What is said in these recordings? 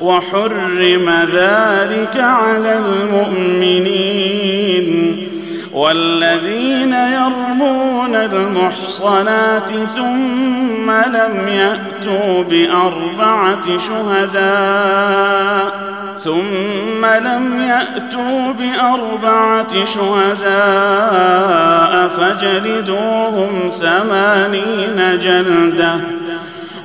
وحرم ذلك على المؤمنين والذين يرمون المحصنات ثم لم يأتوا بأربعة شهداء ثم لم يأتوا بأربعة شهداء فجلدوهم ثمانين جلدة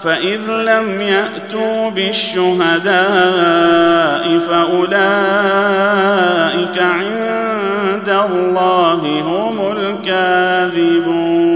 فإذ لم يأتوا بالشهداء فأولئك عند الله هم الكاذبون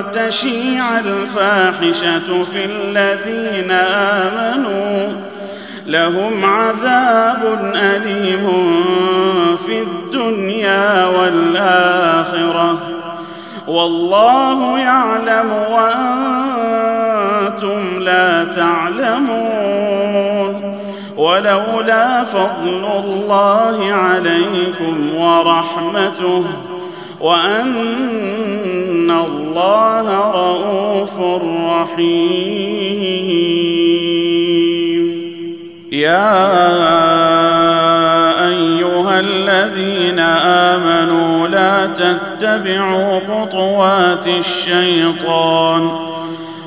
تشيع الفاحشة في الذين آمنوا لهم عذاب أليم في الدنيا والآخرة. والله يعلم وأنتم لا تعلمون. ولولا فضل الله عليكم ورحمته وأن الله رؤوف رحيم. يا أيها الذين آمنوا لا تتبعوا خطوات الشيطان.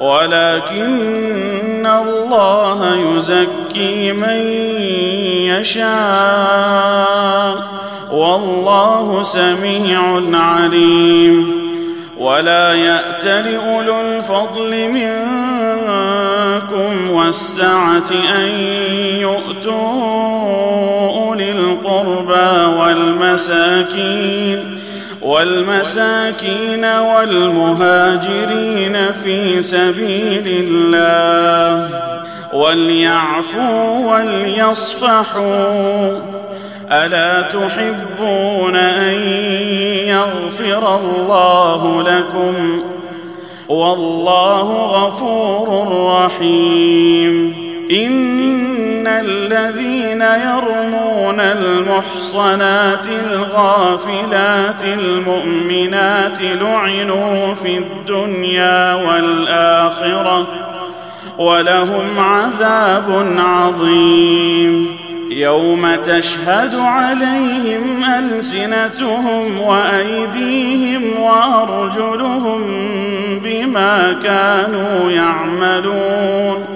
ولكن الله يزكي من يشاء والله سميع عليم ولا يات لاولو الفضل منكم والسعة أن يؤتوا أولي القربى والمساكين والمساكين والمهاجرين في سبيل الله وليعفوا وليصفحوا. ألا تحبون أن يغفر الله لكم؟ والله غفور رحيم. ان الذين يرمون المحصنات الغافلات المؤمنات لعنوا في الدنيا والاخره ولهم عذاب عظيم يوم تشهد عليهم السنتهم وايديهم وارجلهم بما كانوا يعملون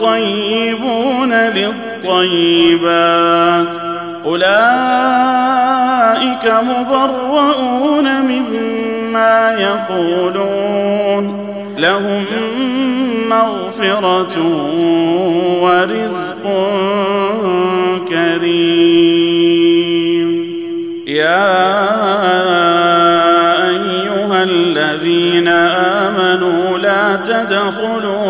والطيبون للطيبات أولئك مبرؤون مما يقولون لهم مغفرة ورزق كريم يا أيها الذين آمنوا لا تدخلوا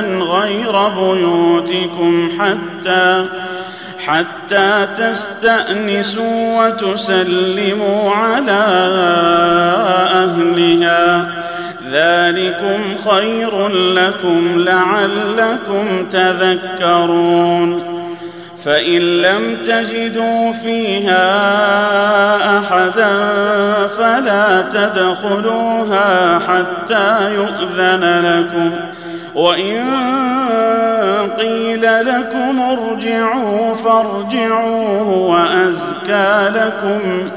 بيوتا غير بيوتكم حتى حتى تستأنسوا وتسلموا على أهلها. ذلكم خير لكم لعلكم تذكرون. فإن لم تجدوا فيها أحدا فلا تدخلوها حتى يؤذن لكم. وإن قيل لكم ارجعوا فارجعوا وأزكى لكم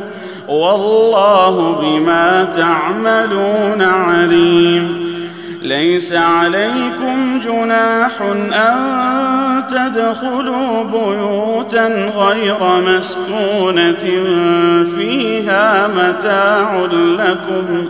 والله بما تعملون عليم. ليس عليكم جناح أن تدخلوا بيوتا غير مسكونة فيها متاع لكم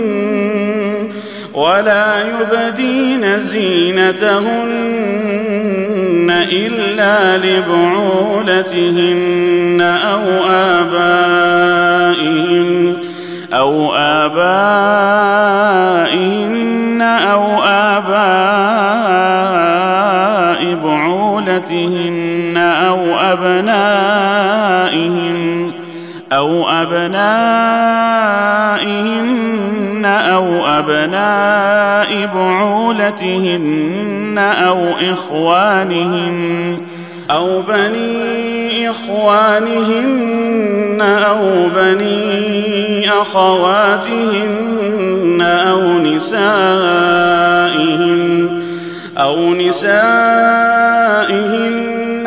ولا يبدين زينتهن إلا لبعولتهن أو آبائهن أو آبائهن أو آباء بعولتهن أو أبنائهن أو أبنائهن أبناء بعولتهن أو إخوانهن أو بني إخوانهن أو بني أخواتهن أو نسائهن أو نسائهن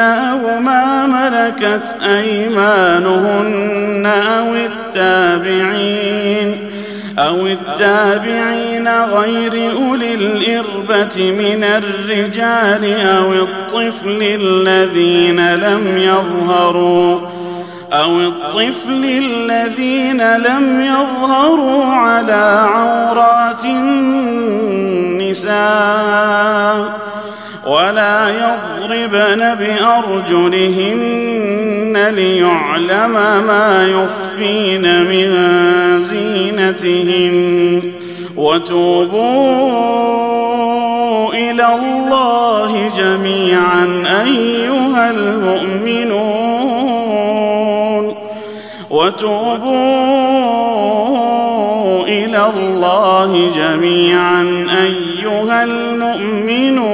أو ما ملكت أيمانهن أو التابعين أو التابعين غير أولي الإربة من الرجال أو الطفل الذين لم يظهروا أو الطفل الذين لم يظهروا على عورات النساء ولا يضربن بأرجلهن ليعلم ما يخفين من زينتهن. وتوبوا إلى الله جميعا أيها المؤمنون. وتوبوا إلى الله جميعا أيها المؤمنون.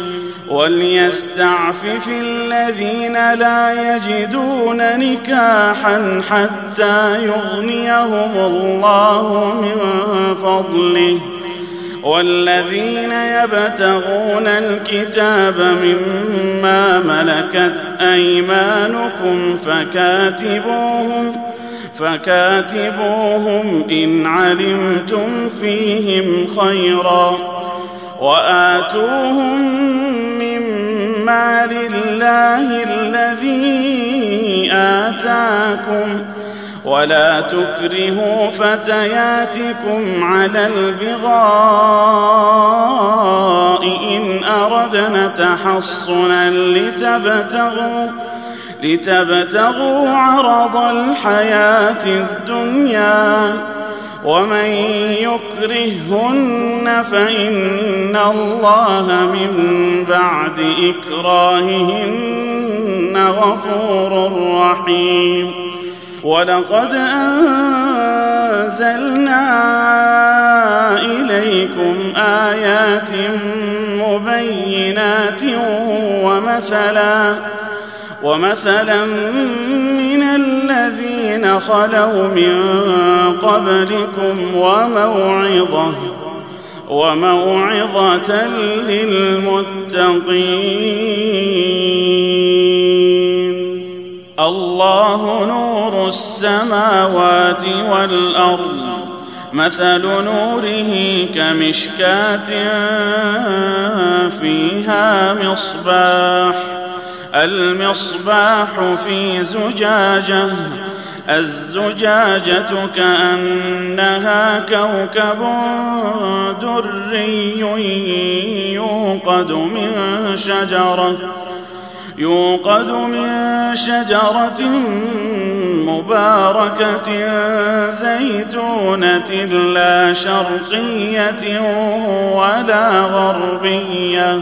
وليستعفف الذين لا يجدون نكاحا حتى يغنيهم الله من فضله. والذين يبتغون الكتاب مما ملكت أيمانكم فكاتبوهم فكاتبوهم إن علمتم فيهم خيرا. وآتوهم مما لله الذي آتاكم ولا تكرهوا فتياتكم على البغاء إن أردنا تحصنا لتبتغوا لتبتغوا عرض الحياة الدنيا ومن يكرهن فإن الله من بعد إكراههن غفور رحيم. ولقد أنزلنا إليكم آيات مبينات ومثلا ومثلا من الذين خلوا من قبلكم وموعظة وموعظة للمتقين. الله نور السماوات والأرض مثل نوره كمشكاة فيها مصباح. المصباح في زجاجة الزجاجة كأنها كوكب دري يوقد من شجرة يوقد من شجرة مباركة زيتونة لا شرقية ولا غربية.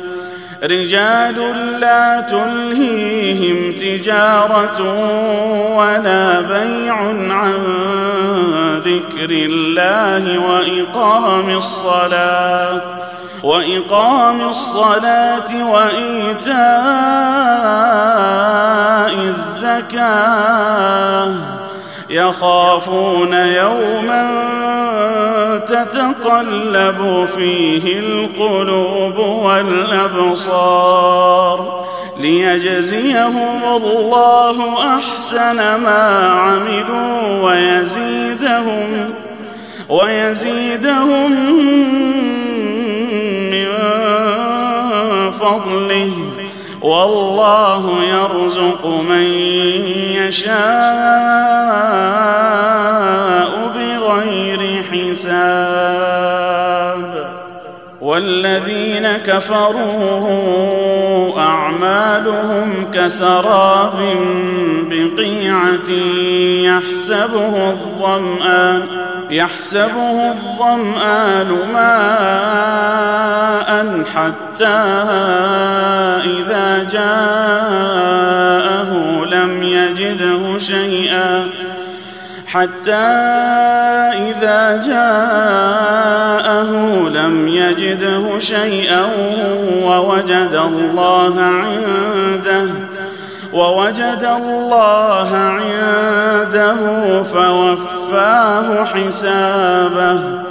رجال لا تلهيهم تجارة ولا بيع عن ذكر الله وإقام الصلاة وإقام الصلاة وإيتاء الزكاة يخافون يوما تتقلب فيه القلوب والأبصار ليجزيهم الله أحسن ما عملوا ويزيدهم ويزيدهم من فضله والله يرزق من يشاء بغير حساب. والذين كفروا أعمالهم كسراب بقيعة يحسبه الظمآن يحسبه الظمآن ماء حتى إذا جاءه لم يجده شيئا. حتى إذا جاءه لم يجده شيئا ووجد الله عنده ووجد الله عنده فوفاه حسابه.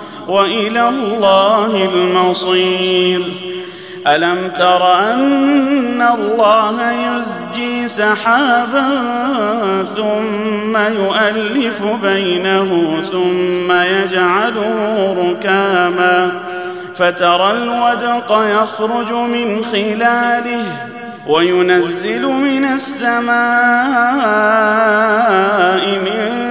وإلى الله المصير. ألم تر أن الله يزجي سحابا ثم يؤلف بينه ثم يجعله ركاما فترى الودق يخرج من خلاله وينزل من السماء من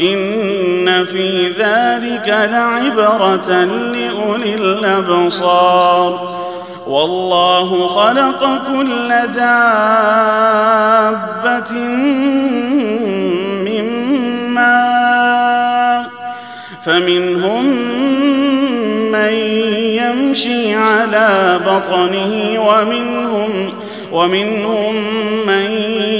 إن في ذلك لعبرة لأولي الأبصار. والله خلق كل دابة من ماء فمنهم من يمشي على بطنه ومنهم ومنهم من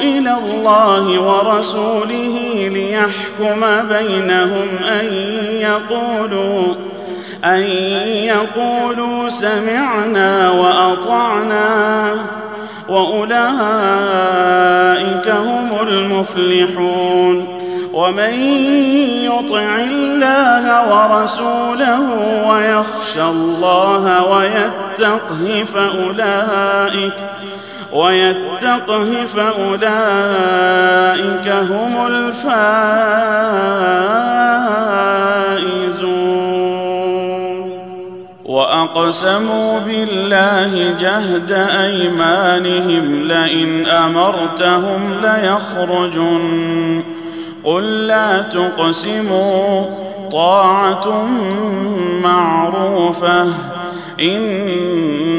إلى الله ورسوله ليحكم بينهم أن يقولوا أن يقولوا سمعنا وأطعنا وأولئك هم المفلحون ومن يطع الله ورسوله ويخشى الله ويتقه فأولئك ويتقه فأولئك هم الفائزون. وأقسموا بالله جهد أيمانهم لئن أمرتهم ليخرجن. قل لا تقسموا طاعة معروفة إن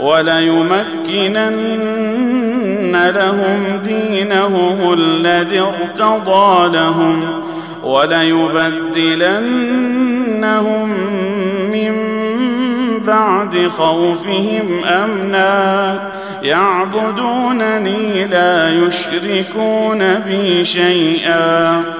وليمكنن لهم دينهم الذي ارتضى لهم وليبدلنهم من بعد خوفهم أمنا يعبدونني لا يشركون بي شيئا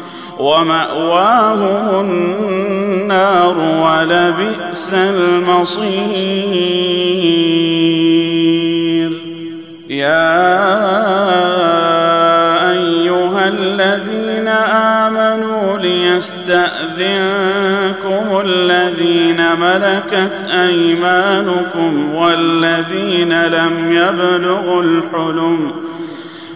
ومأواهم النار ولبئس المصير. يا أيها الذين آمنوا ليستأذنكم الذين ملكت أيمانكم والذين لم يبلغوا الحلم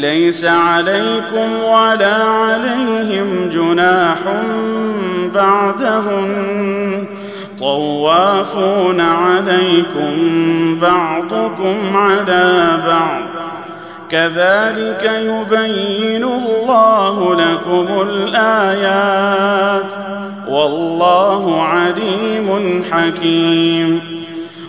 ليس عليكم ولا عليهم جناح بعدهن طوافون عليكم بعضكم على بعض. كذلك يبين الله لكم الآيات. والله عليم حكيم.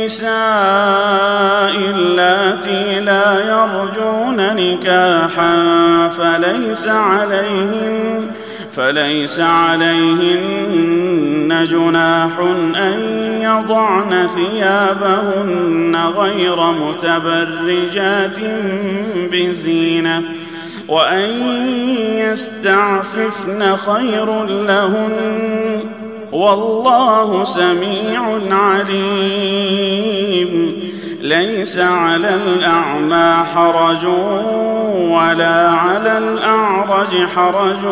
النساء اللاتي لا يرجون نكاحا فليس عليهن فليس عليهن جناح أن يضعن ثيابهن غير متبرجات بزينة وأن يستعففن خير لهن والله سميع عليم. ليس على الأعمى حرج ولا على الأعرج حرج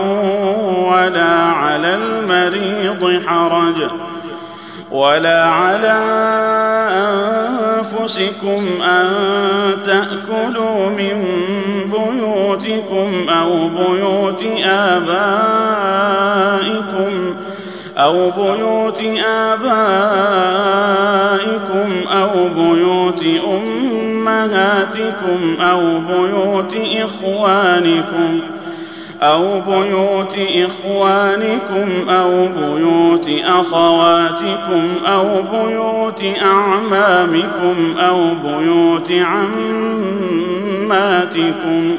ولا على المريض حرج ولا على أنفسكم أن تأكلوا من بيوتكم أو بيوت آبائكم أو بيوت آبائكم أو بيوت أمهاتكم أو بيوت إخوانكم أو بيوت إخوانكم أو بيوت أخواتكم أو بيوت أعمامكم أو بيوت عماتكم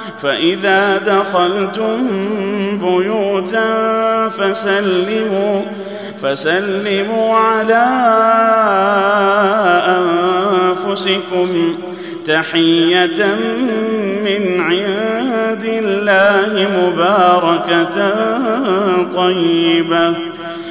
فإذا دخلتم بيوتا فسلموا فسلموا على أنفسكم. تحية من عند الله مباركة طيبة.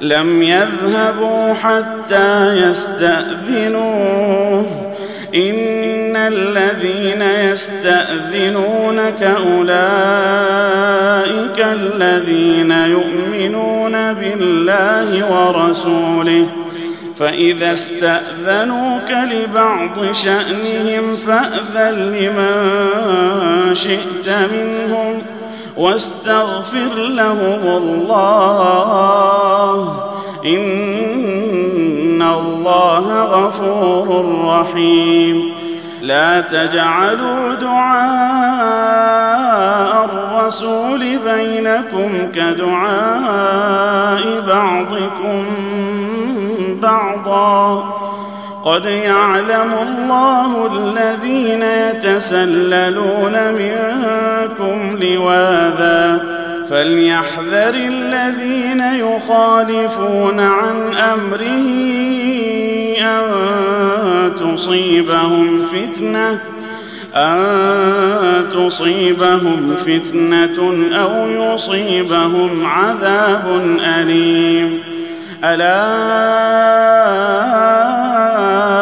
لم يذهبوا حتى يستأذنوه. إن الذين يستأذنونك أولئك الذين يؤمنون بالله ورسوله. فإذا استأذنوك لبعض شأنهم فأذن لمن شئت منهم ۖ. واستغفر لهم الله. إن الله غفور رحيم. لا تجعلوا دعاء الرسول بينكم كدعاء بعضكم بعضا. قد يعلم الله الذين يتسللون منكم لواذا فليحذر الذين يخالفون عن أمره أن تصيبهم فتنة أن تصيبهم فتنة أو يصيبهم عذاب أليم. ألا